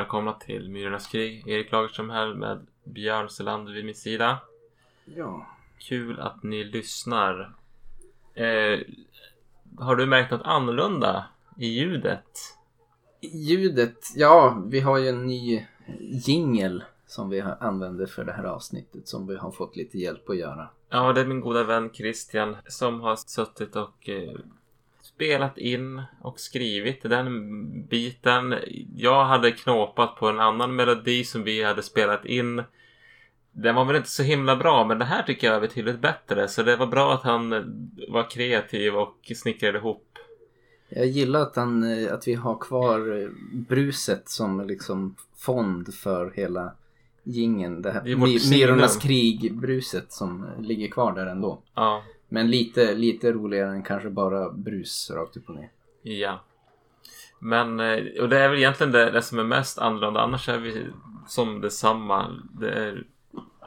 välkomna till Myrornas krig. Erik Lagerström här med Björn Selander vid min sida. Ja. Kul att ni lyssnar. Eh, har du märkt något annorlunda i ljudet? Ljudet, ja, vi har ju en ny jingel som vi använder för det här avsnittet som vi har fått lite hjälp att göra. Ja, det är min goda vän Christian som har suttit och eh, spelat in och skrivit den biten. Jag hade knåpat på en annan melodi som vi hade spelat in. Den var väl inte så himla bra men det här tycker jag är betydligt bättre så det var bra att han var kreativ och snickrade ihop. Jag gillar att, han, att vi har kvar bruset som liksom fond för hela gingen. Det här Myrornas krig-bruset som ligger kvar där ändå. Ja, Men lite, lite roligare än kanske bara brus rakt upp och ner. ja. Men, eh, och det är väl egentligen det, det som är mest annorlunda. Annars är vi som detsamma. Det är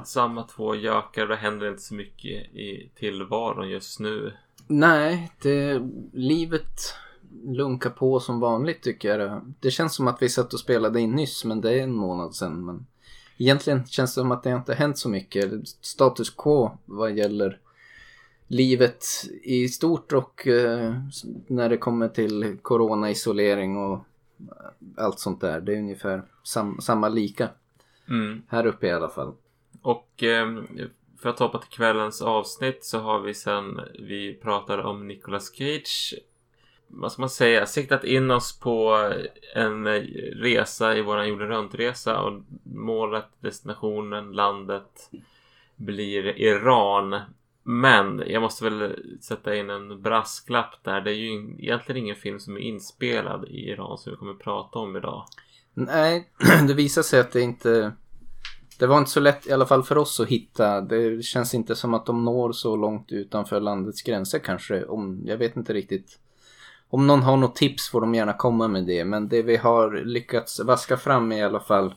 samma två gökar. Det händer inte så mycket i tillvaron just nu. Nej, det, livet lunkar på som vanligt tycker jag. Det känns som att vi satt och spelade in nyss men det är en månad sedan. Men egentligen känns det som att det inte har hänt så mycket. Status quo vad gäller livet i stort och eh, när det kommer till corona-isolering och allt sånt där. Det är ungefär sam, samma lika. Mm. Här uppe i alla fall. Och eh, för att hoppa till kvällens avsnitt så har vi sen vi pratade om Nicolas Cage. Vad ska man säga? Siktat in oss på en eh, resa i våran jorden runt-resa och målet, destinationen, landet blir Iran. Men jag måste väl sätta in en brasklapp där. Det är ju egentligen ingen film som är inspelad i Iran som vi kommer prata om idag. Nej, det visar sig att det inte... Det var inte så lätt i alla fall för oss att hitta. Det känns inte som att de når så långt utanför landets gränser kanske. Om, jag vet inte riktigt. Om någon har något tips får de gärna komma med det. Men det vi har lyckats vaska fram i alla fall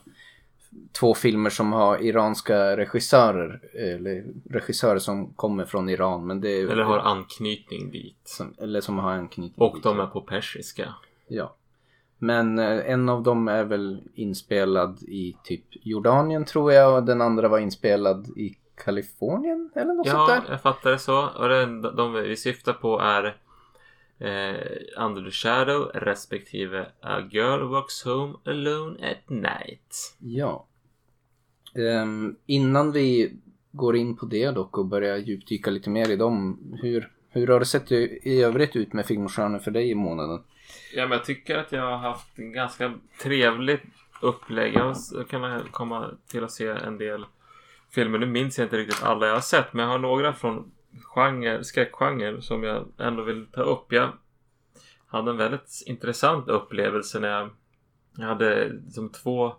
två filmer som har iranska regissörer. Eller regissörer som kommer från Iran. Men det är, Eller har anknytning dit. som, eller som har anknytning Och dit. de är på persiska. Ja. Men eh, en av dem är väl inspelad i typ Jordanien tror jag och den andra var inspelad i Kalifornien eller något sånt Ja, där. jag fattar det så. Och den, de vi syftar på är eh, Under the Shadow respektive A Girl Walks Home Alone at Night. Ja. Ehm, innan vi går in på det dock och börjar djupdyka lite mer i dem. Hur, hur har det sett i övrigt ut med filmstjärnor för dig i månaden? Ja, men jag tycker att jag har haft en ganska trevligt upplägg. Jag har kunnat komma till att se en del filmer. Nu minns jag inte riktigt alla jag har sett, men jag har några från genre, skräckgenre som jag ändå vill ta upp. Jag hade en väldigt intressant upplevelse när jag, jag hade som två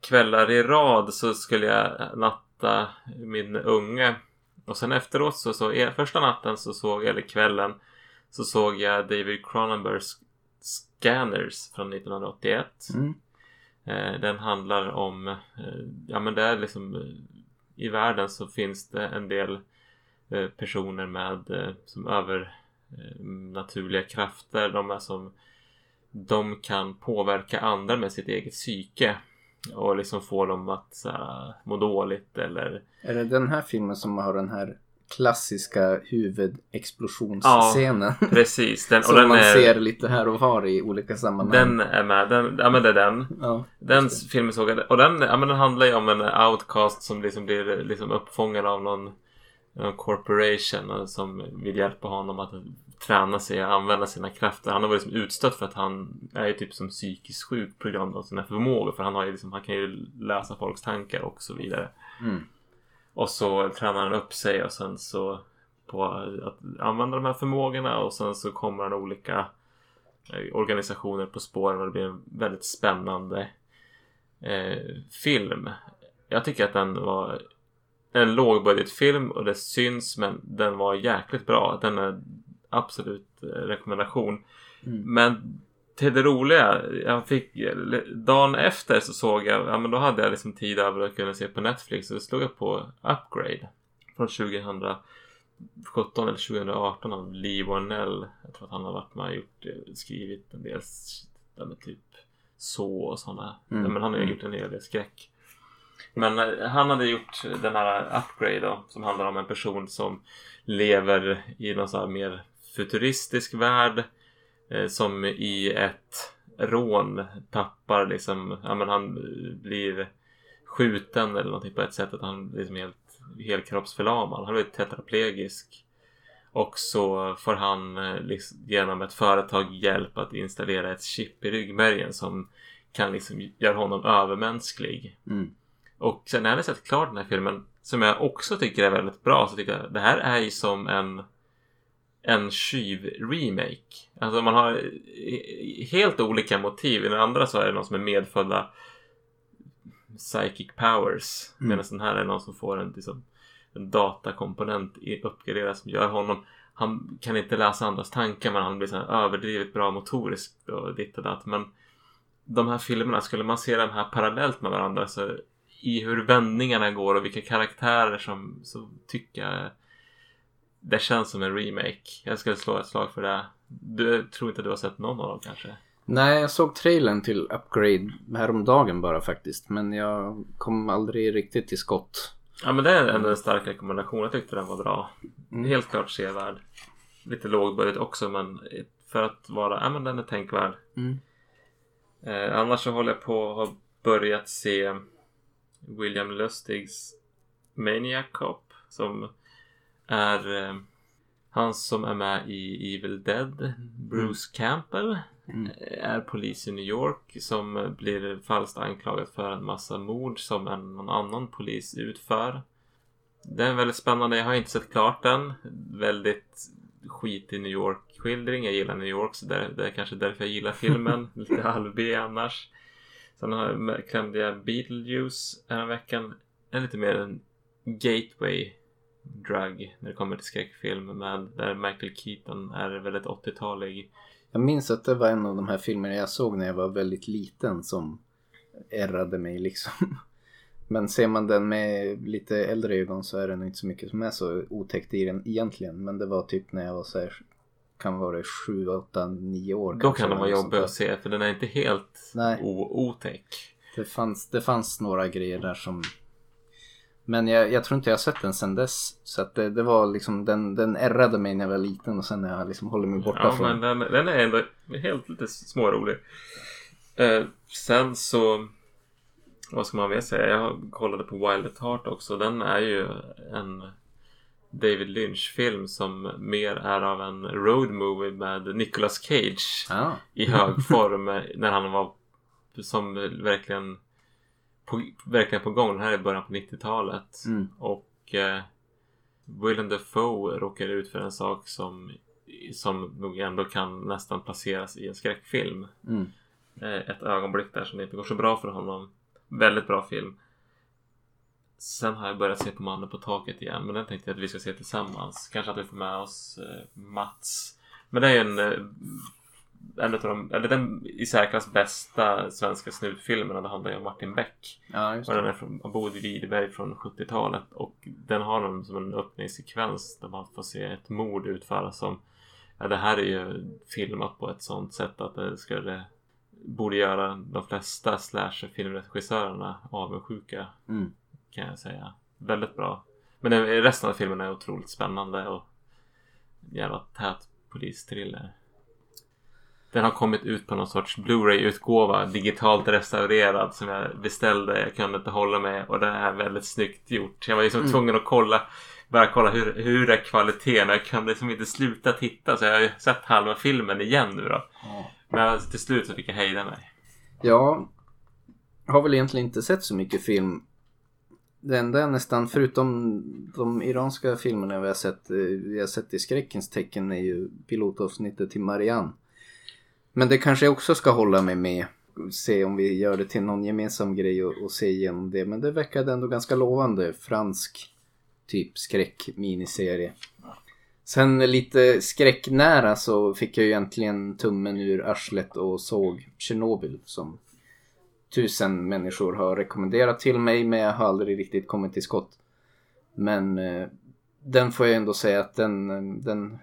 kvällar i rad så skulle jag natta min unge. Och sen efteråt så, så första natten så såg jag, eller kvällen, så såg jag David Cronenbergs Scanners från 1981. Mm. Eh, den handlar om, eh, ja men det är liksom eh, i världen så finns det en del personer med som över eh, naturliga krafter. De är som de kan påverka andra med sitt eget psyke och liksom få dem att så här, må dåligt eller Är det den här filmen som har den här klassiska huvudexplosionsscenen? precis. Den, och som den man är, ser lite här och var i olika sammanhang. den är med. Den, ja men det är den. Ja, Den filmen såg jag. Och den, ja, men den handlar ju om en outcast som liksom blir liksom uppfångad av någon, någon corporation som vill hjälpa honom att träna sig och använda sina krafter. Han har varit liksom utstött för att han är ju typ som psykiskt sjuk på grund av sina förmågor. För han, har ju liksom, han kan ju läsa folks tankar och så vidare. Mm. Och så tränar han upp sig och sen så på att använda de här förmågorna och sen så kommer han olika eh, organisationer på spåren och det blir en väldigt spännande eh, film. Jag tycker att den var en lågbudgetfilm och det syns men den var jäkligt bra. Den är absolut eh, rekommendation. Mm. Men till det roliga, jag fick dagen efter så såg jag, ja men då hade jag liksom tid över att kunna se på Netflix så då slog jag på Upgrade från 2017 eller 2018 av Lee Warnell. Jag tror att han har varit med och gjort, skrivit en del ja, typ Så och sådana. Mm. Men han har ju gjort en hel del skräck. Men eh, han hade gjort den här Upgrade då, som handlar om en person som lever i någon sån här mer futuristisk värld. Eh, som i ett rån tappar liksom, ja men han blir skjuten eller någonting på ett sätt att han liksom helt helkroppsförlamad. Han blir tetraplegisk. Och så får han eh, liksom, genom ett företag hjälp att installera ett chip i ryggmärgen som kan liksom göra honom övermänsklig. Mm. Och sen när jag hade sett klart den här filmen som jag också tycker är väldigt bra så tycker jag det här är ju som en en tjuv-remake. Alltså man har helt olika motiv. I den andra så är det någon som är medfödda psychic powers. Mm. Medan den här är någon som får en, liksom, en datakomponent uppgraderad som gör honom han kan inte läsa andras tankar men han blir så här överdrivet bra motoriskt och ditt och datt. Men de här filmerna, skulle man se de här parallellt med varandra så i hur vändningarna går och vilka karaktärer som så tycker jag det känns som en remake. Jag skulle slå ett slag för det. Du tror inte du har sett någon av dem kanske? Nej, jag såg trailern till Upgrade häromdagen bara faktiskt. Men jag kom aldrig riktigt till skott. Ja men det är ändå en stark rekommendation. Jag tyckte den var bra. Mm. Helt klart sevärd. Lite lågbudget också men för att vara, ja men den är tänkvärd. Mm. Eh, annars så håller jag på att ha börjat se William Lustigs Maniac Cop som är eh, han som är med i Evil Dead, Bruce Campbell, Mm. eh, är polis i New York som blir falskt anklagad för en massa mord som en någon annan polis utför. Den är väldigt spännande. Jag har inte sett klart den. Väldigt skit i New York-skildring. Jag gillar New York så det, det är kanske därför jag gillar filmen. Lite halv-B annars. Sen har jag, klämde jag Beetlejuice veckan. En lite mer en gateway drug när det kommer till skräckfilm med där Michael Keaton är väldigt 80-talig. Jag minns att det var en av de här filmerna jag såg när jag var väldigt liten som ärrade mig liksom. Men ser man den med lite äldre ögon så är det nog inte så mycket som är så otäckt i den egentligen. Men det var typ när jag var så här, kan vara det 7, 8, 9 år. Då kan den vara jobbig att se för den är inte helt Nej. otäck. Det fanns, det fanns några grejer där som men jag, jag tror inte jag har sett den sen dess. Så att det, det var liksom, den, den ärrade mig när jag var liten och sen när jag liksom håller mig borta Ja, från. den, den är ändå helt lite smårolig. Eh, sen så... Vad ska man mer säga? Jag kollade på Wild at Heart också. Den är ju en David Lynch-film som mer är av en road movie med Nicolas Cage Ja. i hög form eh, när han var som verkligen på, verkligen på gång. Den här är början på 90-talet. Mm. Och eh, Willem Dafoe råkar ut för en sak som, som nog ändå kan nästan placeras i en skräckfilm. Mm. Eh, ett ögonblick där som inte går så bra för honom. Väldigt bra film. Sen har jag börjat se på Mannen på taket igen. Men den tänkte jag att vi ska se tillsammans. Kanske att vi får med oss eh, Mats. Men det är en, eh, en av de, eller den i särklass bästa svenska snutfilmerna. Det handlar ju om Martin Beck. Ja, just Och den är från Bodil Widerberg från 70-talet. Och den har någon som en öppningssekvens där man får se ett mord utföras som Ja, det här är ju filmat på ett sånt sätt att det skulle borde göra de flesta slasher-filmregissörerna avundsjuka Mm. kan jag säga. Väldigt bra. Men resten av filmen är otroligt spännande och jävla tät polisthriller. Den har kommit ut på någon sorts Blu-ray-utgåva digitalt restaurerad som jag beställde. Jag kunde inte hålla mig och det är väldigt snyggt gjort. Jag var liksom Mm. tvungen att kolla bara kolla hur, hur är kvaliteten. Jag kan liksom inte sluta titta så jag har ju sett halva filmen igen nu då. Men till slut så fick jag hejda mig. Jag har väl egentligen inte sett så mycket film. Det enda nästan, förutom de iranska filmerna vi har sett, eh, vi har sett i skräckens tecken är ju pilotavsnittet till Marianne. Men det kanske jag också ska hålla mig med. Se om vi gör det till någon gemensam grej och, och se igenom det. Men det verkade ändå ganska lovande. Fransk typ skräck-miniserie. Sen lite skräcknära så fick jag ju äntligen tummen ur arslet och såg Tjernobyl som tusen människor har rekommenderat till mig men jag har aldrig riktigt kommit till skott. Men eh, den får jag ändå säga att den, eh, den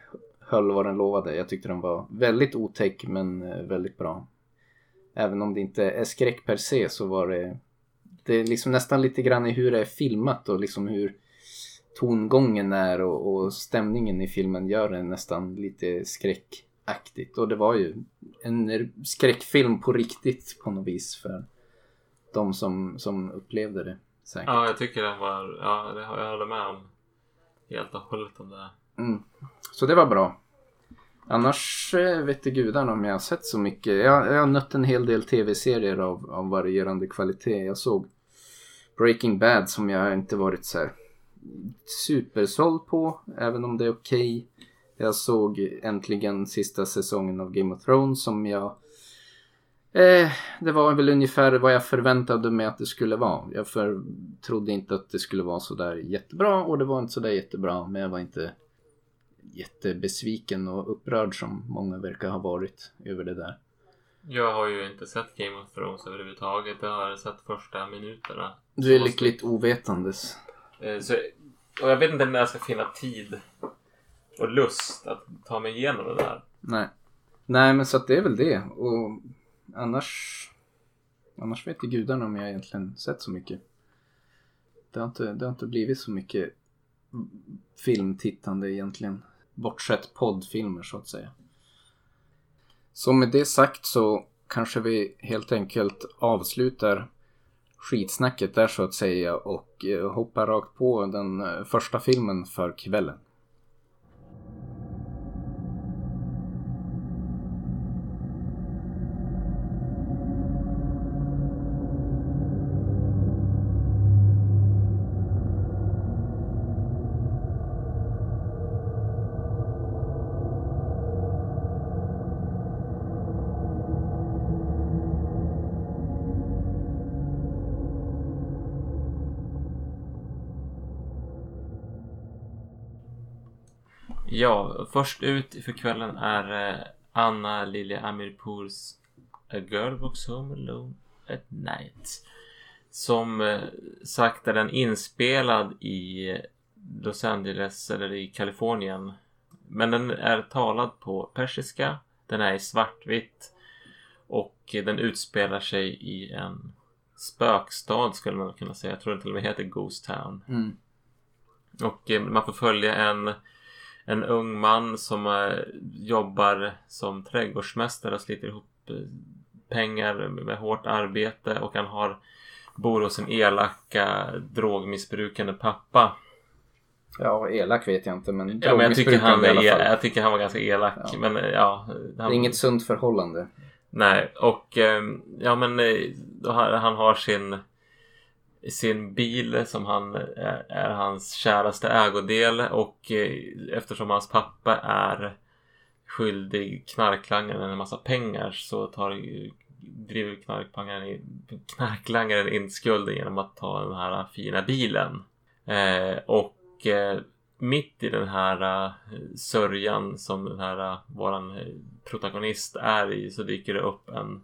höll vad den lovade. Jag tyckte den var väldigt otäck men eh, väldigt bra. Även om det inte är skräck per se så var det Det är liksom nästan lite grann i hur det är filmat och liksom hur tongången är och, och stämningen i filmen gör den nästan lite skräckaktigt. Och det var ju en skräckfilm på riktigt på något vis för de som, som upplevde det. Säkert. Ja, jag tycker den var... Ja, det har jag håller med om. Helt och hållet om det. Mm. Så det var bra. Annars eh, vet du gudarna om jag har sett så mycket. Jag, jag har nött en hel del tv-serier av, av varierande kvalitet. Jag såg Breaking Bad som jag inte varit så här supersåld på. Även om det är okej. Okay. Jag såg äntligen sista säsongen av Game of Thrones som jag Eh, det var väl ungefär vad jag förväntade mig att det skulle vara. Jag för, trodde inte att det skulle vara sådär jättebra och det var inte sådär jättebra. Men jag var inte jättebesviken och upprörd som många verkar ha varit över det där. Jag har ju inte sett Game of Thrones överhuvudtaget. Jag har sett första minuterna. Du är lyckligt ovetandes. Eh, så, och jag vet inte när jag ska finna tid och lust att ta mig igenom det där. Nej. Nej men så att det är väl det. Och annars... Annars vet ju gudarna om jag egentligen sett så mycket. Det har inte, det har inte blivit så mycket filmtittande egentligen. Bortsett poddfilmer så att säga. Så med det sagt så kanske vi helt enkelt avslutar skitsnacket där så att säga och eh, hoppar rakt på den eh, första filmen för kvällen. Ja, först ut för kvällen är eh, Anna Lilja Amirpours A Girl Walks Home Alone at Night. Som eh, sagt är den inspelad i Los Angeles eller i Kalifornien. Men den är talad på persiska. Den är i svartvitt. Och den utspelar sig i en spökstad skulle man kunna säga. Jag tror den till och med heter Ghost Town. Mm. Och eh, man får följa en en ung man som eh, jobbar som trädgårdsmästare och sliter ihop eh, pengar med hårt arbete och han har bor hos en elaka drogmissbrukande pappa. Ja, elak vet jag inte men ja, men jag tycker han är, Jag tycker han var ganska elak. Ja. Men eh, ja. Han, det är inget sunt förhållande. Nej, och ja men han har sin sin bil som han är, är hans käraste ägodel och eh, eftersom hans pappa är skyldig knarklangaren en massa pengar så tar driver knarklangaren, knarklangaren in skulden genom att ta den här fina bilen. Eh, och eh, mitt i den här uh, sörjan som den här uh, våran protagonist är i så dyker det upp en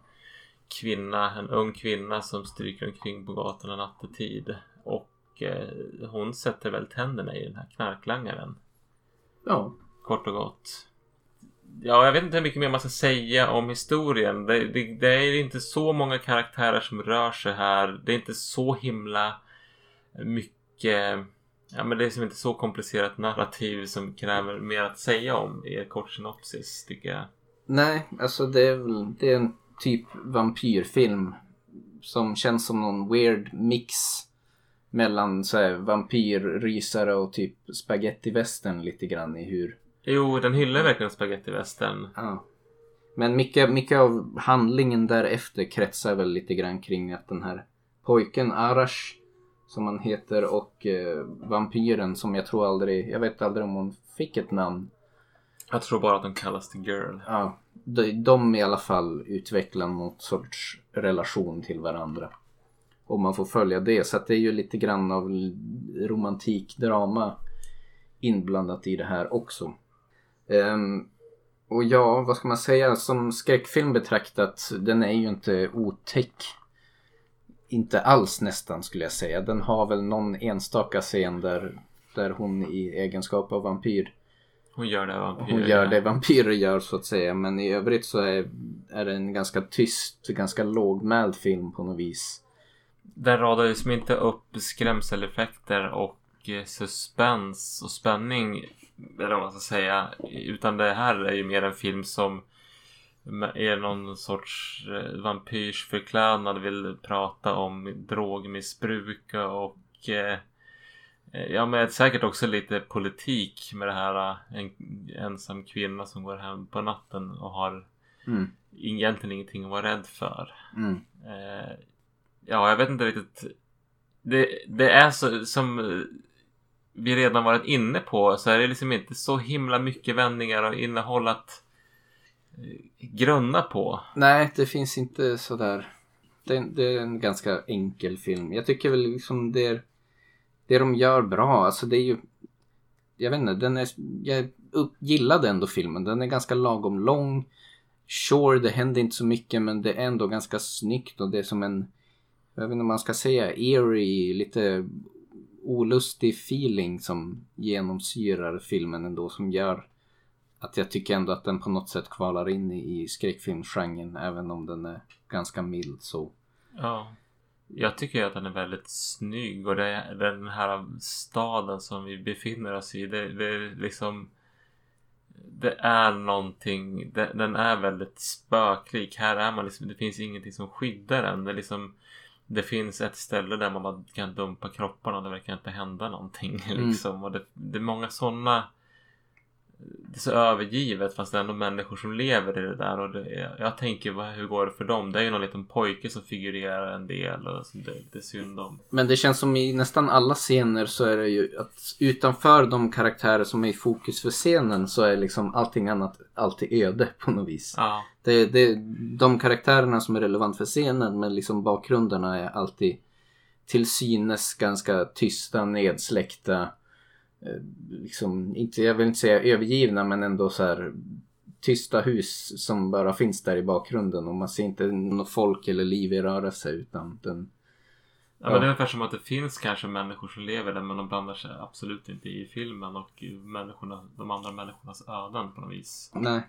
kvinna, en ung kvinna som stryker omkring på gatorna nattetid. Och eh, hon sätter väl tänderna i den här knarklangaren. Ja. Kort och gott. Ja, jag vet inte hur mycket mer man ska säga om historien. Det, det, det, är inte så många karaktärer som rör sig här. Det är inte så himla mycket... Ja, men det är som inte så komplicerat narrativ som kräver mer att säga om i en kort synopsis, tycker jag. Nej, alltså det är väl... Det är en typ vampyrfilm. Som känns som någon weird mix mellan så här, vampyrrysare och typ spaghetti-västern lite grann i hur... Jo, den hyllar verkligen spaghetti-västern. Ja. Men mycket, mycket av handlingen därefter kretsar väl lite grann kring att den här pojken Arash som han heter och eh, vampyren som jag tror aldrig, jag vet aldrig om hon fick ett namn. Jag tror bara att de kallas The Girl. Ja, de, de i alla fall utvecklar något sorts relation till varandra. Och man får följa det. Så att det är ju lite grann av romantik, drama inblandat i det här också. Um, och ja, vad ska man säga? Som skräckfilm betraktat, den är ju inte otäck. Inte alls nästan skulle jag säga. Den har väl någon enstaka scen där, där hon i egenskap av vampyr hon gör det vampyrer Hon gör det vampyrer gör så att säga. Men i övrigt så är, är det en ganska tyst, ganska lågmäld film på något vis. Den radar ju som inte upp skrämseleffekter och eh, suspens och spänning. Eller vad man ska säga. Utan det här är ju mer en film som är någon sorts eh, vampyrsförklädnad. Vill prata om drogmissbruk och eh, Ja men säkert också lite politik med det här en ensam kvinna som går hem på natten och har Mm. egentligen ingenting att vara rädd för. Mm. Eh, ja, jag vet inte riktigt. Det, det är så som vi redan varit inne på så är det liksom inte så himla mycket vändningar och innehåll att eh, grunna på. Nej, det finns inte sådär. Det, det är en ganska enkel film. Jag tycker väl liksom det är det de gör bra. Alltså det är ju jag vet inte, den är, jag upp, gillade ändå filmen. Den är ganska lagom lång. Sure, det händer inte så mycket men det är ändå ganska snyggt och det är som en, jag vet inte om man ska säga, eerie, lite olustig feeling som genomsyrar filmen ändå som gör att jag tycker ändå att den på något sätt kvalar in i, i skräckfilmsgenren även om den är ganska mild så. Ja. Jag tycker att den är väldigt snygg och det den här staden som vi befinner oss i. Det, det är liksom det är någonting, det, den är väldigt spöklik. Här är man liksom, det finns ingenting som skyddar en. Det, liksom, det finns ett ställe där man bara kan dumpa kropparna och det verkar inte hända någonting. Liksom. Och det, det är många sådana det är så övergivet fast det är ändå människor som lever i det där och det, jag tänker vad, hur går det för dem? Det är ju någon liten pojke som figurerar en del och det är lite synd om. Men det känns som i nästan alla scener så är det ju att utanför de karaktärer som är i fokus för scenen så är liksom allting annat alltid öde på något vis. Ja. Det, det, de karaktärerna som är relevant för scenen men liksom bakgrunderna är alltid till synes ganska tysta, nedsläckta liksom, inte, jag vill inte säga övergivna men ändå så här tysta hus som bara finns där i bakgrunden och man ser inte något folk eller liv i rörelse utan den Ja, men det är ungefär som att det finns kanske människor som lever där men de blandar sig absolut inte i filmen och människorna, de andra människornas öden på något vis. Nej.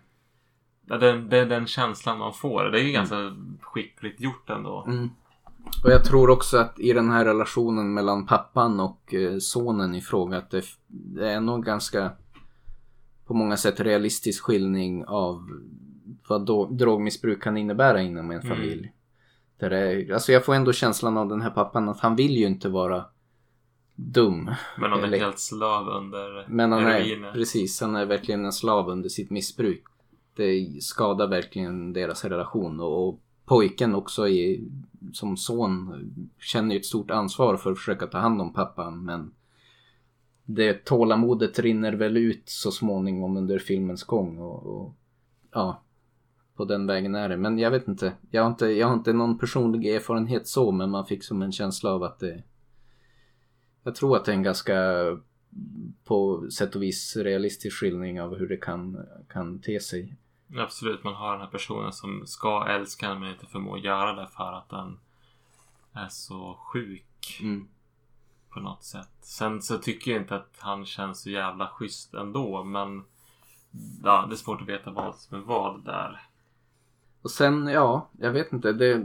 Ja, det, det är den känslan man får. Det är ju ganska skickligt gjort ändå. Mm. Och jag tror också att i den här relationen mellan pappan och eh, sonen i fråga att det, är nog ganska på många sätt realistisk skildring av vad drogmissbruk kan innebära inom en familj. Mm. Där det, alltså jag får ändå känslan av den här pappan att han vill ju inte vara dum. Men han är eller, helt slav under Men han är, precis, han är verkligen en slav under sitt missbruk. Det skadar verkligen deras relation och, och pojken också i, som son känner ett stort ansvar för att försöka ta hand om pappan men det tålamodet rinner väl ut så småningom under filmens gång och, och ja på den vägen är det. Men jag vet inte. Jag har inte, jag har inte någon personlig erfarenhet så men man fick som en känsla av att det jag tror att det är en ganska på sätt och vis realistisk skildring av hur det kan, kan te sig. Absolut, man har den här personen som ska älska men inte förmår göra det för att den är så sjuk. Mm. På något sätt. Sen så tycker jag inte att han känns så jävla schysst ändå men ja, det är svårt att veta vad som är vad där. Och sen, ja, jag vet inte. Det,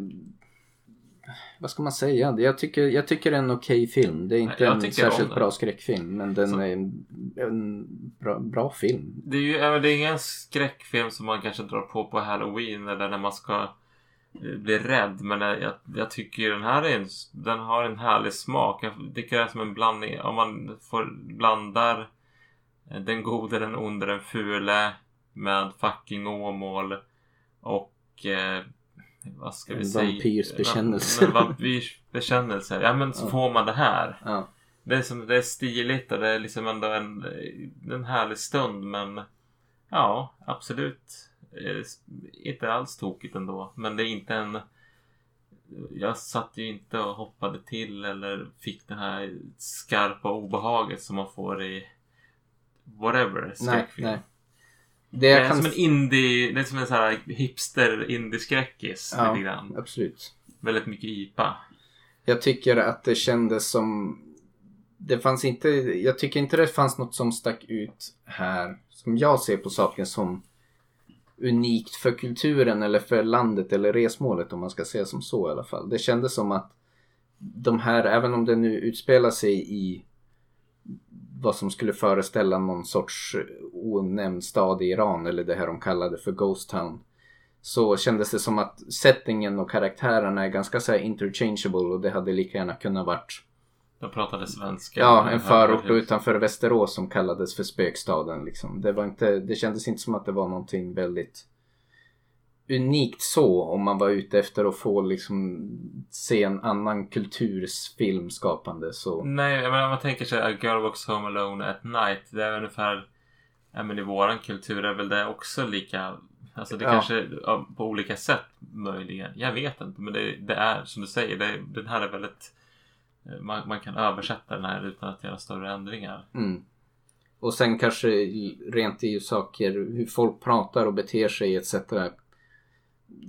vad ska man säga? Jag tycker, jag tycker det är en okej okay film. Det är inte jag en särskilt bra skräckfilm. Men den så. är en, en bra, bra, film. Det är ju det är ingen skräckfilm som man kanske drar på på Halloween eller när man ska eh, bli rädd. Men jag, jag tycker den här är en, den har en härlig smak. Jag tycker det är som en blandning. Om man får blandar eh, den gode, den onde, den fule med fucking Åmål och eh, vad ska vi säga? Vampyrsbekännelse. En vampyrsbekännelse. Ja men så Ja. får man det här. Ja. Det är, som, det är stiligt och det är liksom ändå en, en härlig stund men ja absolut. Eh, Inte alls tokigt ändå. Men det är inte en jag satt ju inte och hoppade till eller fick det här skarpa obehaget som man får i whatever Nej, skräckfilm. nej. Det är kan... som en indie, det är som en sån här hipster indie-skräckis Ja. lite grann. Absolut. Väldigt mycket IPA. Jag tycker att det kändes som det fanns inte, jag tycker inte det fanns något som stack ut här som jag ser på saken som unikt för kulturen eller för landet eller resmålet om man ska säga som så i alla fall. Det kändes som att de här, även om det nu utspelar sig i vad som skulle föreställa någon sorts onämnd stad i Iran eller det här de kallade för Ghost Town. Så kändes det som att settingen och karaktärerna är ganska så interchangeable och det hade lika gärna kunnat varit De pratade svenska. Ja, en förort utanför Västerås som kallades för spökstaden liksom. Det var inte, det kändes inte som att det var någonting väldigt unikt så om man var ute efter att få liksom se en annan kultursfilm skapande så. Nej, menar om man tänker sig A Girl Walks Home Alone at Night. Det är ungefär, ja men i våran kultur är väl det också lika, alltså det Ja. kanske på olika sätt möjligen. Jag vet inte, men det, det är som du säger, det, den här är väldigt, man, man kan översätta den här utan att göra större ändringar. Mm. Och sen kanske rent i saker, hur folk pratar och beter sig etc.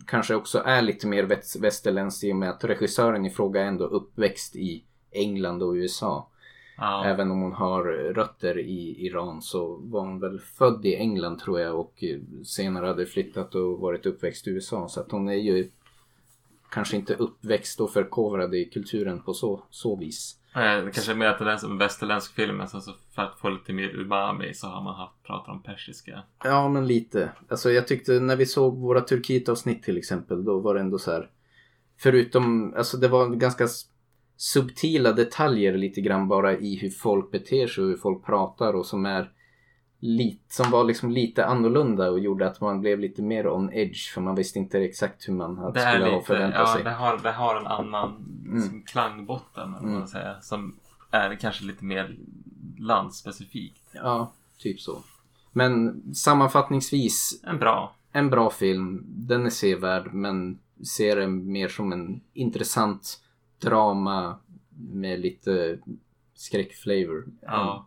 Kanske också är lite mer väst- västerländskt i och med att regissören i fråga är ändå uppväxt i England och USA. Ja, Även om hon har rötter i Iran så var hon väl född i England tror jag och senare hade flyttat och varit uppväxt i USA. Så att hon är ju kanske inte uppväxt och förkovrad i kulturen på så, så vis. Eh, det kanske är mer att det är som en västerländsk film, men för att få lite mer umami så har man haft, pratat om persiska. Ja, men lite. Alltså jag tyckte när vi såg våra Turkiet-avsnitt till exempel, då var det ändå så här. Förutom, alltså det var ganska subtila detaljer lite grann bara i hur folk beter sig och hur folk pratar och som är lite, som var liksom lite annorlunda och gjorde att man blev lite mer on edge för man visste inte exakt hur man hade, skulle ha lite, förväntat ja, sig. det har, det har en annan Mm. som klangbotten, eller vad Mm. man säger, som är kanske lite mer landspecifikt. Ja, typ så. Men sammanfattningsvis, En bra. en bra film. Den är sevärd men ser den mer som en intressant drama med lite skräckflavor. Ja.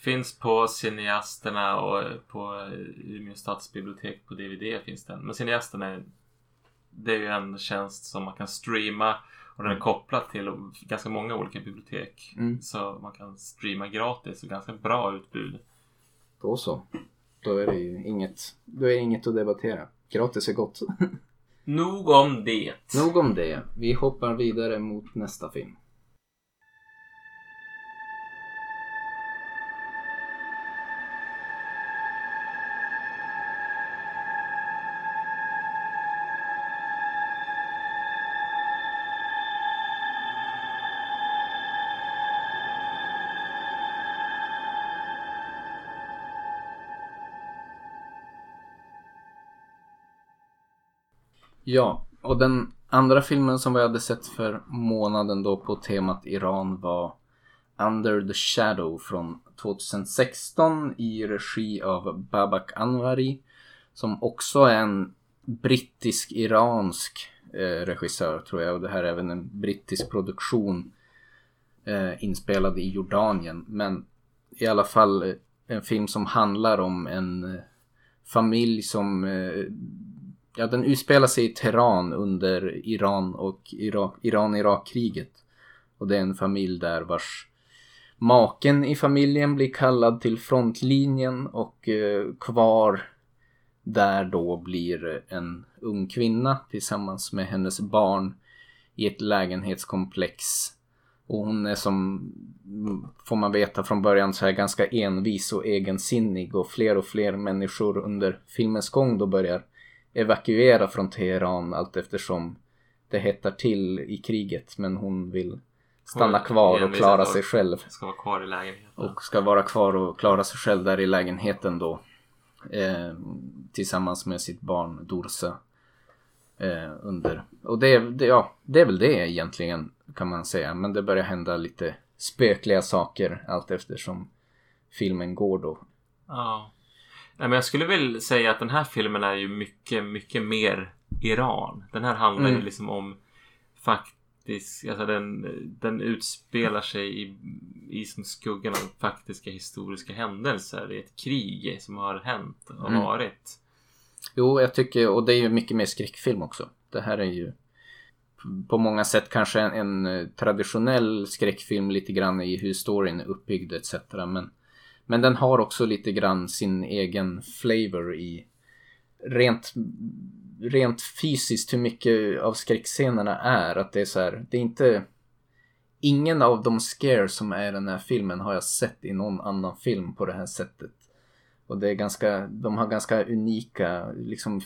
Finns på Cineasterna och på Umeå stadsbibliotek på DVD finns den. Men Cineasterna är, det är ju en tjänst som man kan streama och den är kopplad till ganska många olika bibliotek. Mm. Så man kan streama gratis och ganska bra utbud. Då så. Då är det ju inget, då är inget att debattera. Gratis är gott. Nog om det. Nog om det. Vi hoppar vidare mot nästa film. Ja, och den andra filmen som vi hade sett för månaden då på temat Iran var Under the Shadow från 2016 i regi av Babak Anwari som också är en brittisk-iransk eh, regissör tror jag. Och det här är även en brittisk produktion eh, inspelad i Jordanien. Men i alla fall eh, en film som handlar om en eh, familj som eh, Ja, den utspelar sig i Teheran under Iran och Iran-Irak-kriget. Och det är en familj där vars maken i familjen blir kallad till frontlinjen och eh, kvar där då blir en ung kvinna tillsammans med hennes barn i ett lägenhetskomplex. Och hon är som, får man veta från början, så här ganska envis och egensinnig och fler och fler människor under filmens gång då börjar evakuera från Teheran allt eftersom det hettar till i kriget men hon vill stanna kvar och klara sig själv Ska vara kvar i lägenheten. och ska vara kvar och klara sig själv där i lägenheten då eh, tillsammans med sitt barn Dorsa eh, under och det, det, ja, det är väl det egentligen kan man säga men det börjar hända lite spökliga saker allt eftersom filmen går då Ja. Nej, men jag skulle väl säga att den här filmen är ju mycket, mycket mer Iran. Den här handlar ju Mm. liksom om faktiskt, alltså den, den utspelar sig i, i som skuggan av faktiska historiska händelser i ett krig som har hänt och Mm. varit. Jo, jag tycker, och det är ju mycket mer skräckfilm också. Det här är ju på många sätt kanske en, en traditionell skräckfilm lite grann i hur storyn är uppbyggd etc. Men, men den har också lite grann sin egen flavor i rent, rent fysiskt hur mycket av skräckscenerna är. Att det är så här, det är inte... Ingen av de scares som är i den här filmen har jag sett i någon annan film på det här sättet. Och det är ganska, de har ganska unika, liksom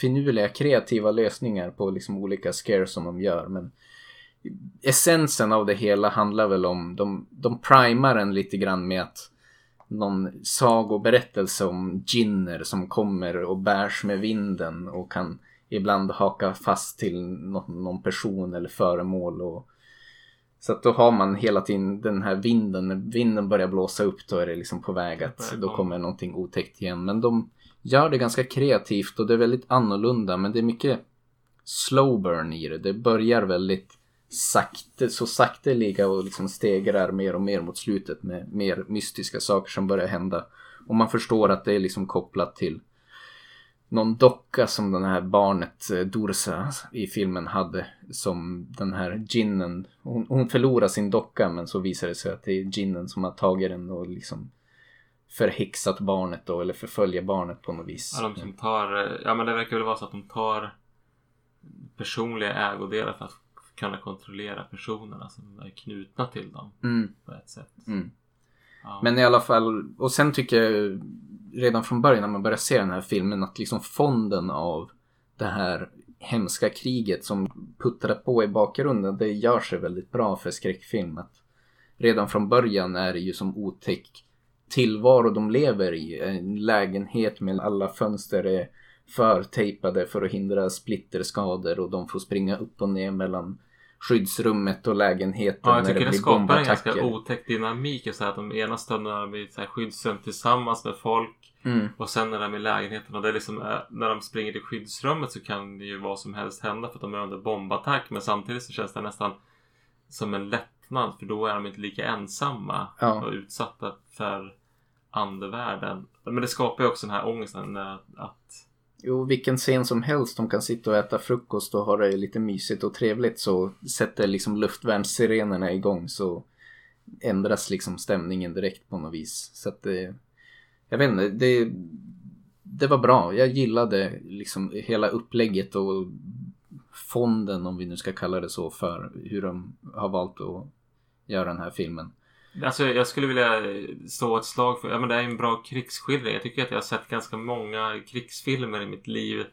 finurliga, kreativa lösningar på liksom olika scares som de gör. Men essensen av det hela handlar väl om, de, de primar en lite grann med att någon sagoberättelse om ginner som kommer och bärs med vinden och kan ibland haka fast till någon, person eller föremål. Och, så att då har man hela tiden den här vinden, när vinden börjar blåsa upp då är det liksom på väg att då kommer någonting otäckt igen. Men de gör det ganska kreativt och det är väldigt annorlunda men det är mycket slow burn i det. Det börjar väldigt sakte, så sakteliga och liksom stegrar mer och mer mot slutet med mer mystiska saker som börjar hända. Och man förstår att det är liksom kopplat till någon docka som den här barnet eh, Dursa i filmen hade. Som den här ginnen. Hon, hon förlorar sin docka men så visar det sig att det är ginnen som har tagit den och liksom förhäxat barnet då eller förföljer barnet på något vis. Ja, de som tar, eh, ja men det verkar väl vara så att de tar personliga ägodelar för att kunna kontrollera personerna som är knutna till dem. Mm. På ett sätt. Mm. Ja. Men i alla fall, och sen tycker jag redan från början när man börjar se den här filmen att liksom fonden av det här hemska kriget som puttrar på i bakgrunden, det gör sig väldigt bra för skräckfilm. Att redan från början är det ju som otäck tillvaro de lever i. En lägenhet med alla fönster är förtejpade för att hindra splitterskador och de får springa upp och ner mellan skyddsrummet och lägenheten Ja, jag när tycker det det skapar en ganska otäck dynamik. Så här, att de ena stunderna är i så här skyddsrum tillsammans med folk. Mm. Och sen när de är i lägenheten och det är liksom, eh, när de springer till skyddsrummet så kan det ju vad som helst hända för att de är under bombattack. Men samtidigt så känns det nästan som en lättnad för då är de inte lika ensamma Ja. och utsatta för andevärlden. Men det skapar ju också den här ångesten att Jo, vilken scen som helst. De kan sitta och äta frukost och ha det lite mysigt och trevligt så sätter liksom luftvärnssirenerna igång så ändras liksom stämningen direkt på något vis. Så att det, jag vet inte, det, det var bra. Jag gillade liksom hela upplägget och fonden om vi nu ska kalla det så för hur de har valt att göra den här filmen. Alltså jag skulle vilja stå ett slag för, ja men det är en bra krigsskildring. Jag tycker att jag har sett ganska många krigsfilmer i mitt liv.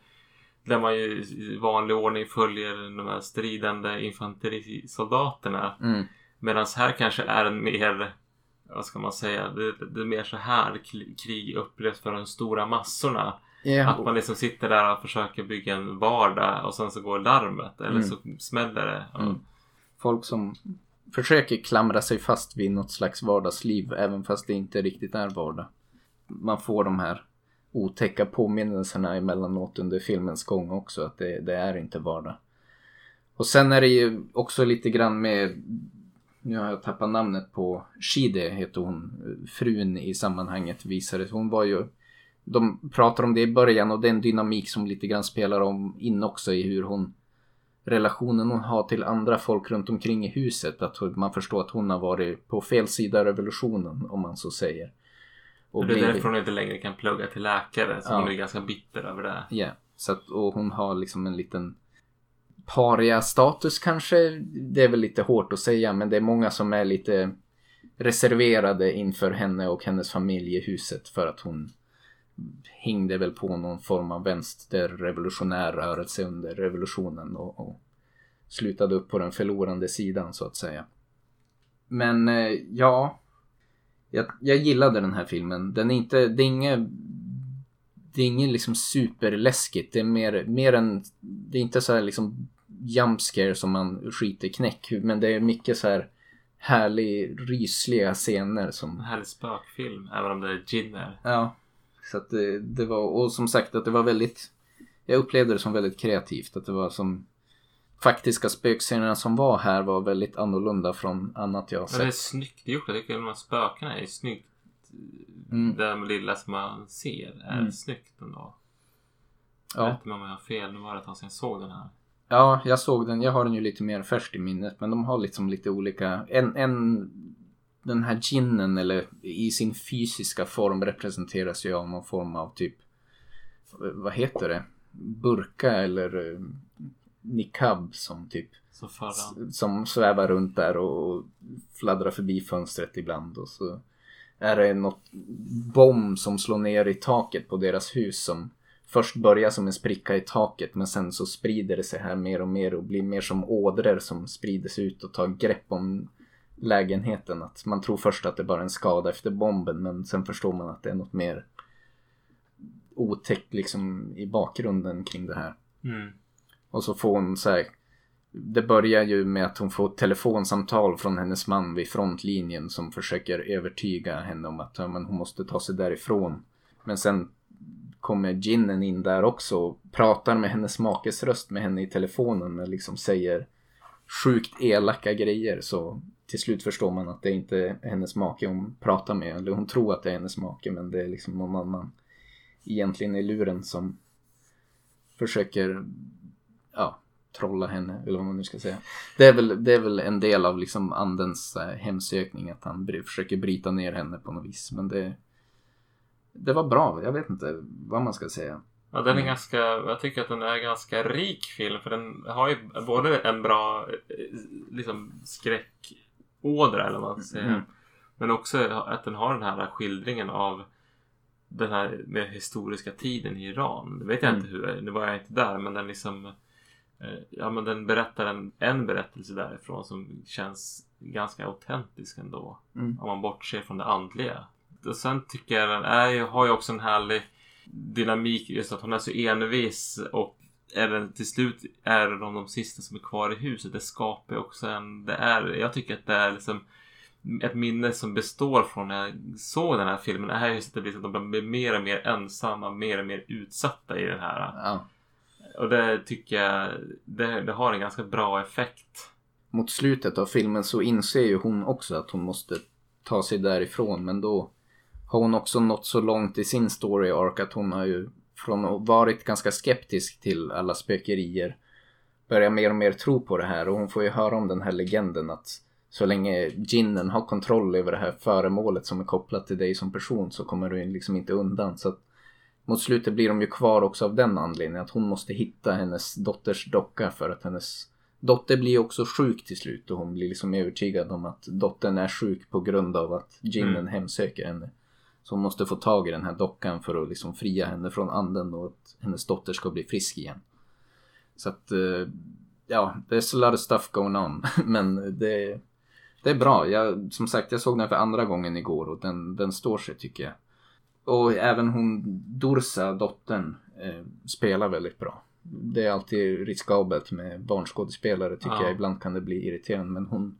Där man ju i vanlig ordning följer de här stridande infanterisoldaterna. Mm. Medan här kanske är en mer, vad ska man säga, det, det är mer så här krig upplevs för de stora massorna. Ja, Att man liksom sitter där och försöker bygga en vardag och sen så går larmet eller Mm. så smäller det. Mm. folk som försöker klamra sig fast vid något slags vardagsliv även fast det inte riktigt är vardag. Man får de här otäcka påminnelserna emellanåt under filmens gång också att det, det är inte vardag. Och sen är det ju också lite grann med, nu har jag tappat namnet på, Shide heter hon, frun i sammanhanget visade Hon var ju, de pratar om det i början och den dynamik som lite grann spelar om in också i hur hon relationen hon har till andra folk runt omkring i huset. Att man förstår att hon har varit på fel sida av revolutionen om man så säger. Och det är därför hon inte längre kan plugga till läkare. Så Ja. hon är ganska bitter över det. Ja, så att, och hon har liksom en liten paria-status kanske. Det är väl lite hårt att säga men det är många som är lite reserverade inför henne och hennes familj i huset för att hon hängde väl på någon form av vänsterrevolutionär rörelse under revolutionen och, och slutade upp på den förlorande sidan så att säga. Men eh, ja, jag, jag gillade den här filmen. Den är inte, det är inget det är inget liksom superläskigt. Det är mer, mer en, det är inte så här liksom jump scare som man skiter knäck. Men det är mycket så här härlig, rysliga scener som En härlig spökfilm. Även om det är ginner. Ja. Så att det, det var, och som sagt att det var väldigt, jag upplevde det som väldigt kreativt. Att det var som, faktiska spökscenerna som var här var väldigt annorlunda från annat jag har Men det är sett. snyggt gjort. Jag tycker de här spökena är snyggt. Mm. Det lilla som man ser är Mm. snyggt ändå. Ja. Rätta mig om jag har fel. Nu var det ett tag sedan jag såg den här. Ja, jag såg den. Jag har den ju lite mer färskt i minnet. Men de har liksom lite olika. En, en, den här ginen eller i sin fysiska form representeras ju av någon form av typ. Vad heter det? Burka eller eh, niqab som typ. Som svävar runt där och fladdrar förbi fönstret ibland. Och så är det något bomb som slår ner i taket på deras hus som först börjar som en spricka i taket men sen så sprider det sig här mer och mer och blir mer som ådror som sprider sig ut och tar grepp om lägenheten. Att man tror först att det bara är en skada efter bomben men sen förstår man att det är något mer otäckt liksom i bakgrunden kring det här. Mm. Och så får hon så här, Det börjar ju med att hon får ett telefonsamtal från hennes man vid frontlinjen som försöker övertyga henne om att men hon måste ta sig därifrån. Men sen kommer ginnen in där också och pratar med hennes makes röst med henne i telefonen och liksom säger sjukt elaka grejer så till slut förstår man att det inte är hennes make hon pratar med. Eller hon tror att det är hennes make men det är liksom någon annan egentligen i luren som försöker ja, trolla henne eller vad man nu ska säga. Det är väl, det är väl en del av liksom andens äh, hemsökning att han försöker bryta ner henne på något vis. Men det, det var bra. Jag vet inte vad man ska säga. Ja, den är Mm. ganska, jag tycker att den är ganska rik film för den har ju både en bra eh, liksom skräckådra eller vad man ska säga. Mm. Men också att den har den här skildringen av den här med historiska tiden i Iran. Det vet jag Mm. inte hur, nu var jag inte där men den liksom eh, Ja men den berättar en, en berättelse därifrån som känns ganska autentisk ändå. Mm. Om man bortser från det andliga. Och sen tycker jag den är, har ju också en härlig dynamik just att hon är så envis och är den, till slut är de de sista som är kvar i huset. Det skapar också en... Det är, jag tycker att det är liksom ett minne som består från när jag såg den här filmen. är just att det blir att de blir mer och mer ensamma, mer och mer utsatta i den här. Ja. Och det tycker jag, det, det har en ganska bra effekt. Mot slutet av filmen så inser ju hon också att hon måste ta sig därifrån men då har hon också nått så långt i sin story arc att hon har ju från att varit ganska skeptisk till alla spökerier börjar mer och mer tro på det här och hon får ju höra om den här legenden att så länge ginnen har kontroll över det här föremålet som är kopplat till dig som person så kommer du liksom inte undan. Så att mot slutet blir de ju kvar också av den anledningen att hon måste hitta hennes dotters docka för att hennes dotter blir också sjuk till slut och hon blir liksom övertygad om att dottern är sjuk på grund av att ginnen Mm. hemsöker henne. Så hon måste få tag i den här dockan för att liksom fria henne från anden och att hennes dotter ska bli frisk igen. Så att, eh, ja, det är a lot of stuff going on. Men det, det är bra. Jag, som sagt, jag såg den för andra gången igår och den, den står sig tycker jag. Och även hon Dursa, dottern, eh, spelar väldigt bra. Det är alltid riskabelt med barnskådespelare tycker Ja. jag. Ibland kan det bli irriterande men hon,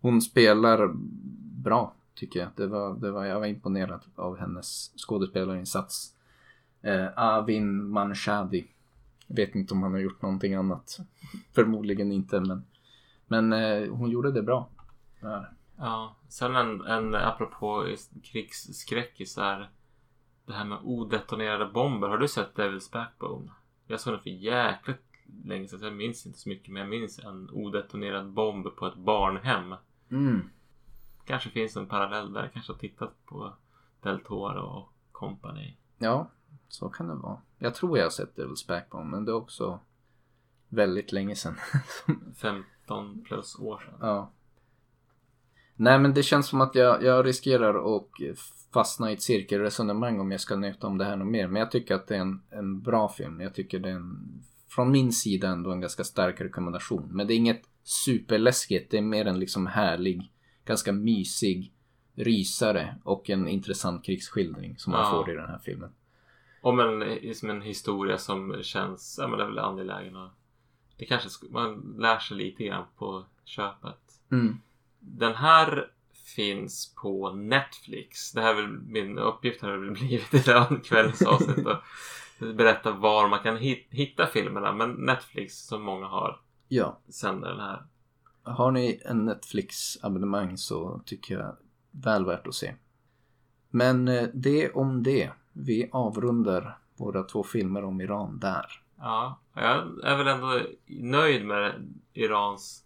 hon spelar bra tycker jag. Det var, det var, jag var imponerad av hennes skådespelarinsats. Eh, Avin Manshadi. Vet inte om han har gjort någonting annat. Förmodligen inte men, men eh, hon gjorde det bra. Ja. Ja, sen en, en apropå krigsskräckisar. Det här med odetonerade bomber. Har du sett Devil's Backbone? Jag såg den för jäkligt länge sedan. Jag minns inte så mycket. Men jag minns en odetonerad bomb på ett barnhem. Mm. Kanske finns en parallell där. Kanske har tittat på Del Toro och company. Ja, så kan det vara. Jag tror jag har sett Devil's Backbone men det är också väldigt länge sedan. 15 plus år sedan. ja. Nej men det känns som att jag, jag riskerar att fastna i ett cirkelresonemang om jag ska nöta om det här något mer. Men jag tycker att det är en, en bra film. Jag tycker det är en, från min sida ändå en ganska stark rekommendation. Men det är inget superläskigt. Det är mer en liksom härlig, ganska mysig rysare och en intressant krigsskildring som man Ja. får i den här filmen. Om en, som en historia som känns, ja men det är väl angelägen och det kanske, sk- man lär sig lite grann på köpet. Mm. Den här finns på Netflix. Det här är väl min uppgift har väl blivit i kvällens avsnitt berätta var man kan hit, hitta filmerna. Men Netflix som många har Ja, sänder den här. Har ni en Netflix-abonnemang så tycker jag väl värt att se. Men eh, det om det. Vi avrundar Våra två filmer om Iran där. Ja, jag är väl ändå nöjd med Irans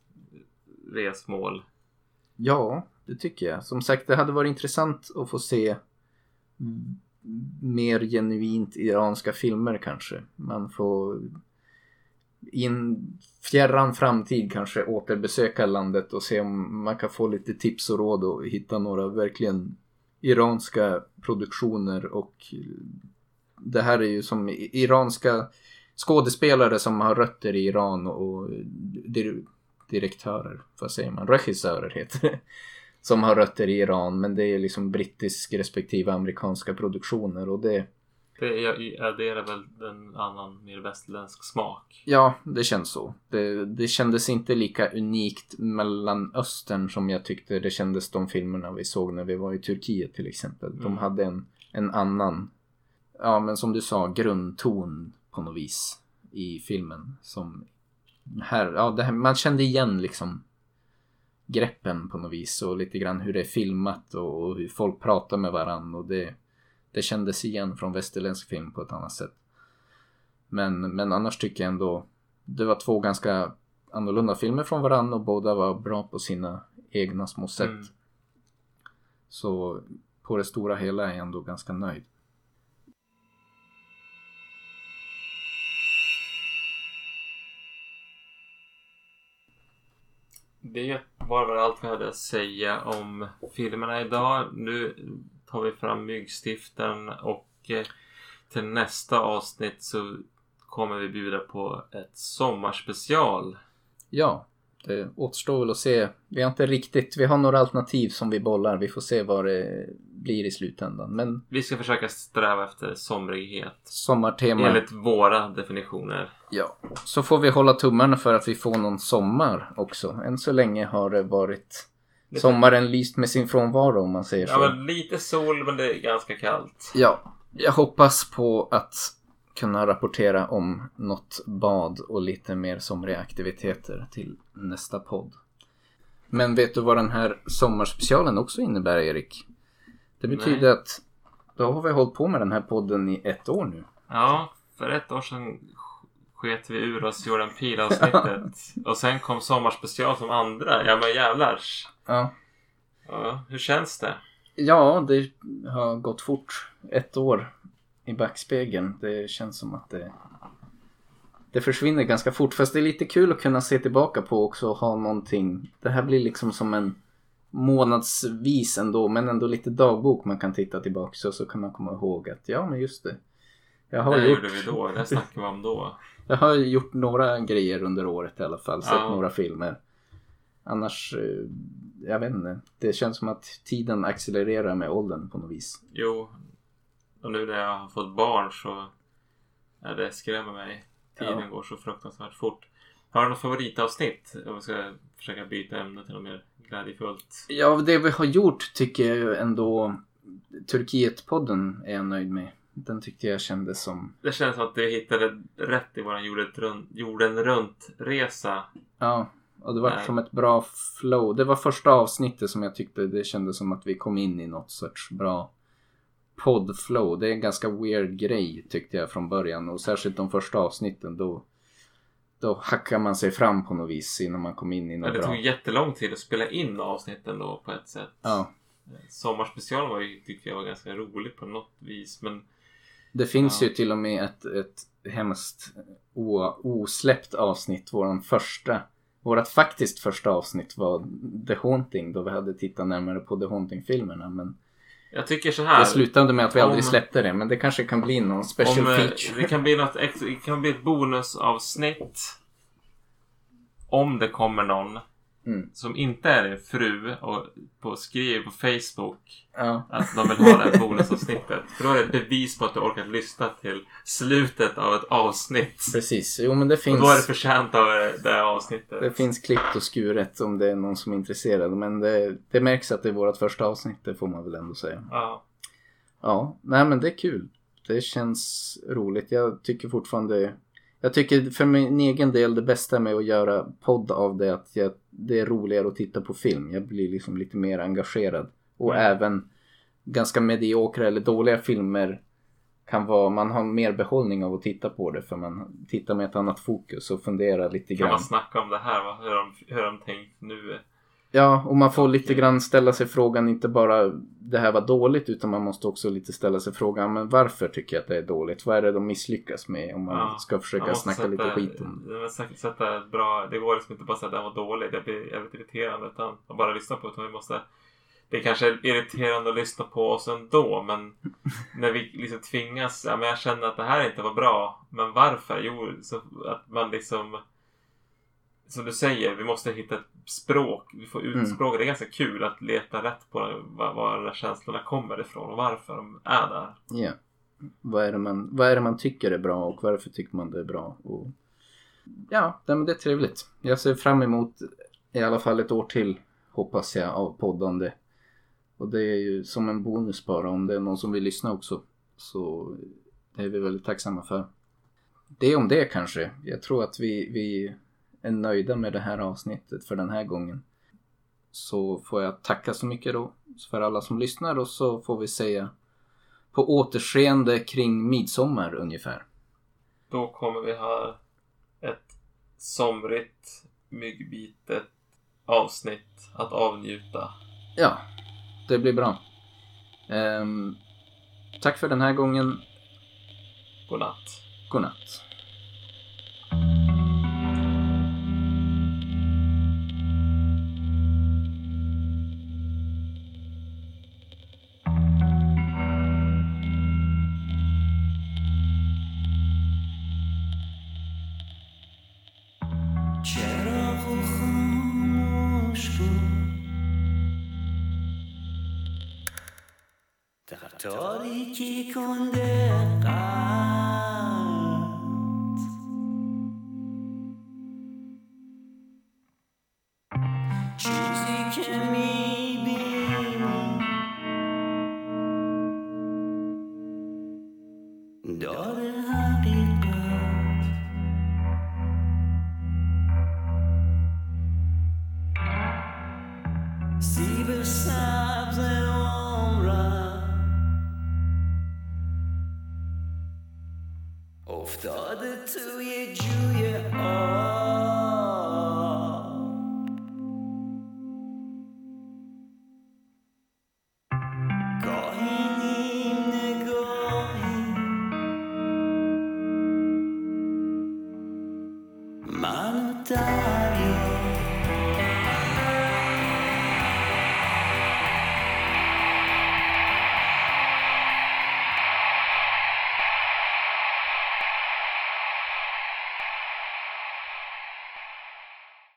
resmål. Ja, det tycker jag. Som sagt, det hade varit intressant att få se mer genuint iranska filmer kanske. Man får i en fjärran framtid kanske återbesöka landet och se om man kan få lite tips och råd och hitta några verkligen iranska produktioner och det här är ju som iranska skådespelare som har rötter i Iran och direktörer, vad säger man, regissörer heter det. Som har rötter i Iran men det är liksom brittisk respektive amerikanska produktioner och det det adderar väl en annan mer västerländsk smak. Ja, det känns så. Det, det kändes inte lika unikt mellan östern som jag tyckte det kändes de filmerna vi såg när vi var i Turkiet till exempel. De mm. hade en, en annan, ja men som du sa, grundton på något vis i filmen. Som här, ja, det här, man kände igen liksom greppen på något vis och lite grann hur det är filmat och, och hur folk pratar med varandra och det det kändes igen från västerländsk film på ett annat sätt. Men, men annars tycker jag ändå det var två ganska annorlunda filmer från varandra och båda var bra på sina egna små sätt. Mm. Så på det stora hela är jag ändå ganska nöjd. Det var väl allt vi hade att säga om filmerna idag. Nu tar vi fram myggstiften och eh, till nästa avsnitt så kommer vi bjuda på ett sommarspecial. Ja, det återstår väl att se. Vi har inte riktigt, vi har några alternativ som vi bollar. Vi får se vad det blir i slutändan. Men vi ska försöka sträva efter somrighet. Sommartema. Enligt våra definitioner. Ja, så får vi hålla tummarna för att vi får någon sommar också. Än så länge har det varit. Sommaren lyst med sin frånvaro om man säger så. Ja, men lite sol men det är ganska kallt. Ja, jag hoppas på att kunna rapportera om något bad och lite mer somriga aktiviteter till nästa podd. Men vet du vad den här sommarspecialen också innebär Erik? Det betyder Nej. att då har vi hållit på med den här podden i ett år nu. Ja, för ett år sedan sket vi ur oss Jordan Peele avsnittet. och sen kom sommarspecial som andra. Ja men jävlars. Ja. ja. Hur känns det? Ja, det har gått fort. Ett år i backspegeln. Det känns som att det, det försvinner ganska fort. Fast det är lite kul att kunna se tillbaka på också och ha någonting. Det här blir liksom som en månadsvis ändå men ändå lite dagbok man kan titta tillbaka så, så kan man komma ihåg att ja men just det. Jag har det gjort... gjorde vi då, det snackade vi om då. Jag har gjort några grejer under året i alla fall, sett ja. några filmer. Annars, eh, jag vet inte. Det känns som att tiden accelererar med åldern på något vis. Jo, och nu när jag har fått barn så ja, det skrämmer mig. Tiden ja. går så fruktansvärt fort. Har du något favoritavsnitt? Om vi ska försöka byta ämne till något mer glädjefullt. Ja, det vi har gjort tycker jag ändå Turkiet-podden är jag nöjd med. Den tyckte jag kändes som... Det känns som att vi hittade rätt i våran jorden runt-resa. Ja, och det var Nej. som ett bra flow. Det var första avsnittet som jag tyckte det kändes som att vi kom in i något sorts bra poddflow. Det är en ganska weird grej tyckte jag från början och särskilt de första avsnitten då då hackar man sig fram på något vis innan man kom in i något bra. Det tog jättelång tid att spela in avsnitten då på ett sätt. Ja. Sommarspecialen var ju, tyckte jag var ganska rolig på något vis men det finns ja. ju till och med ett, ett hemskt osläppt avsnitt, våran första Vårat faktiskt första avsnitt var The Haunting då vi hade tittat närmare på The Haunting-filmerna men jag tycker så här. Det slutade med att vi om, aldrig släppte det men det kanske kan bli någon special om, eh, feature. Det kan bli något det kan bli ett bonusavsnitt. Om det kommer någon Mm. Som inte är din fru och på, skriver på Facebook ja. att de vill ha det här bonusavsnittet. För då är det ett bevis på att du orkat lyssna till slutet av ett avsnitt. Precis, jo men det finns. Och då är det förtjänt av det här avsnittet. Det finns klippt och skuret om det är någon som är intresserad. Men det, det märks att det är vårt första avsnitt, det får man väl ändå säga. Ja. Ja, nej men det är kul. Det känns roligt. Jag tycker fortfarande jag tycker för min egen del det bästa med att göra podd av det är att jag, det är roligare att titta på film. Jag blir liksom lite mer engagerad. Och mm. även ganska mediokra eller dåliga filmer kan vara, man har mer behållning av att titta på det för man tittar med ett annat fokus och funderar lite Kan grann. man snacka om det här? Hur de, hur de tänkt nu? Ja, och man får lite grann ställa sig frågan inte bara det här var dåligt utan man måste också lite ställa sig frågan men varför tycker jag att det är dåligt? Vad är det de misslyckas med om man Ja, ska försöka Man snacka lite skit om det? sätta- sätta bra... Det går liksom inte bara att säga att den var dålig. Det blir jävligt irriterande utan att bara lyssna på. Utan vi måste... Det kanske är irriterande att lyssna på oss ändå men när vi liksom tvingas, ja men jag känner att det här inte var bra. Men varför? Jo, så att man liksom som du säger, vi måste hitta ett språk. Vi får Mm. utspråka. Det är ganska kul att leta rätt på var, var de där känslorna kommer ifrån och varför de är där. Ja. Vad är, det man, vad är det man tycker är bra och varför tycker man det är bra? Och, ja, nej, men det är trevligt. Jag ser fram emot i alla fall ett år till hoppas jag av poddande. Och det är ju som en bonus bara om det är någon som vill lyssna också. Så det är vi väldigt tacksamma för. Det är om det kanske. Jag tror att vi, vi är nöjda med det här avsnittet för den här gången. Så får jag tacka så mycket då för alla som lyssnar och så får vi säga på återseende kring midsommar ungefär. Då kommer vi ha ett somrigt, myggbitet avsnitt att avnjuta. Ja, det blir bra. Ehm, tack för den här gången. Godnatt. Godnatt. going there. God.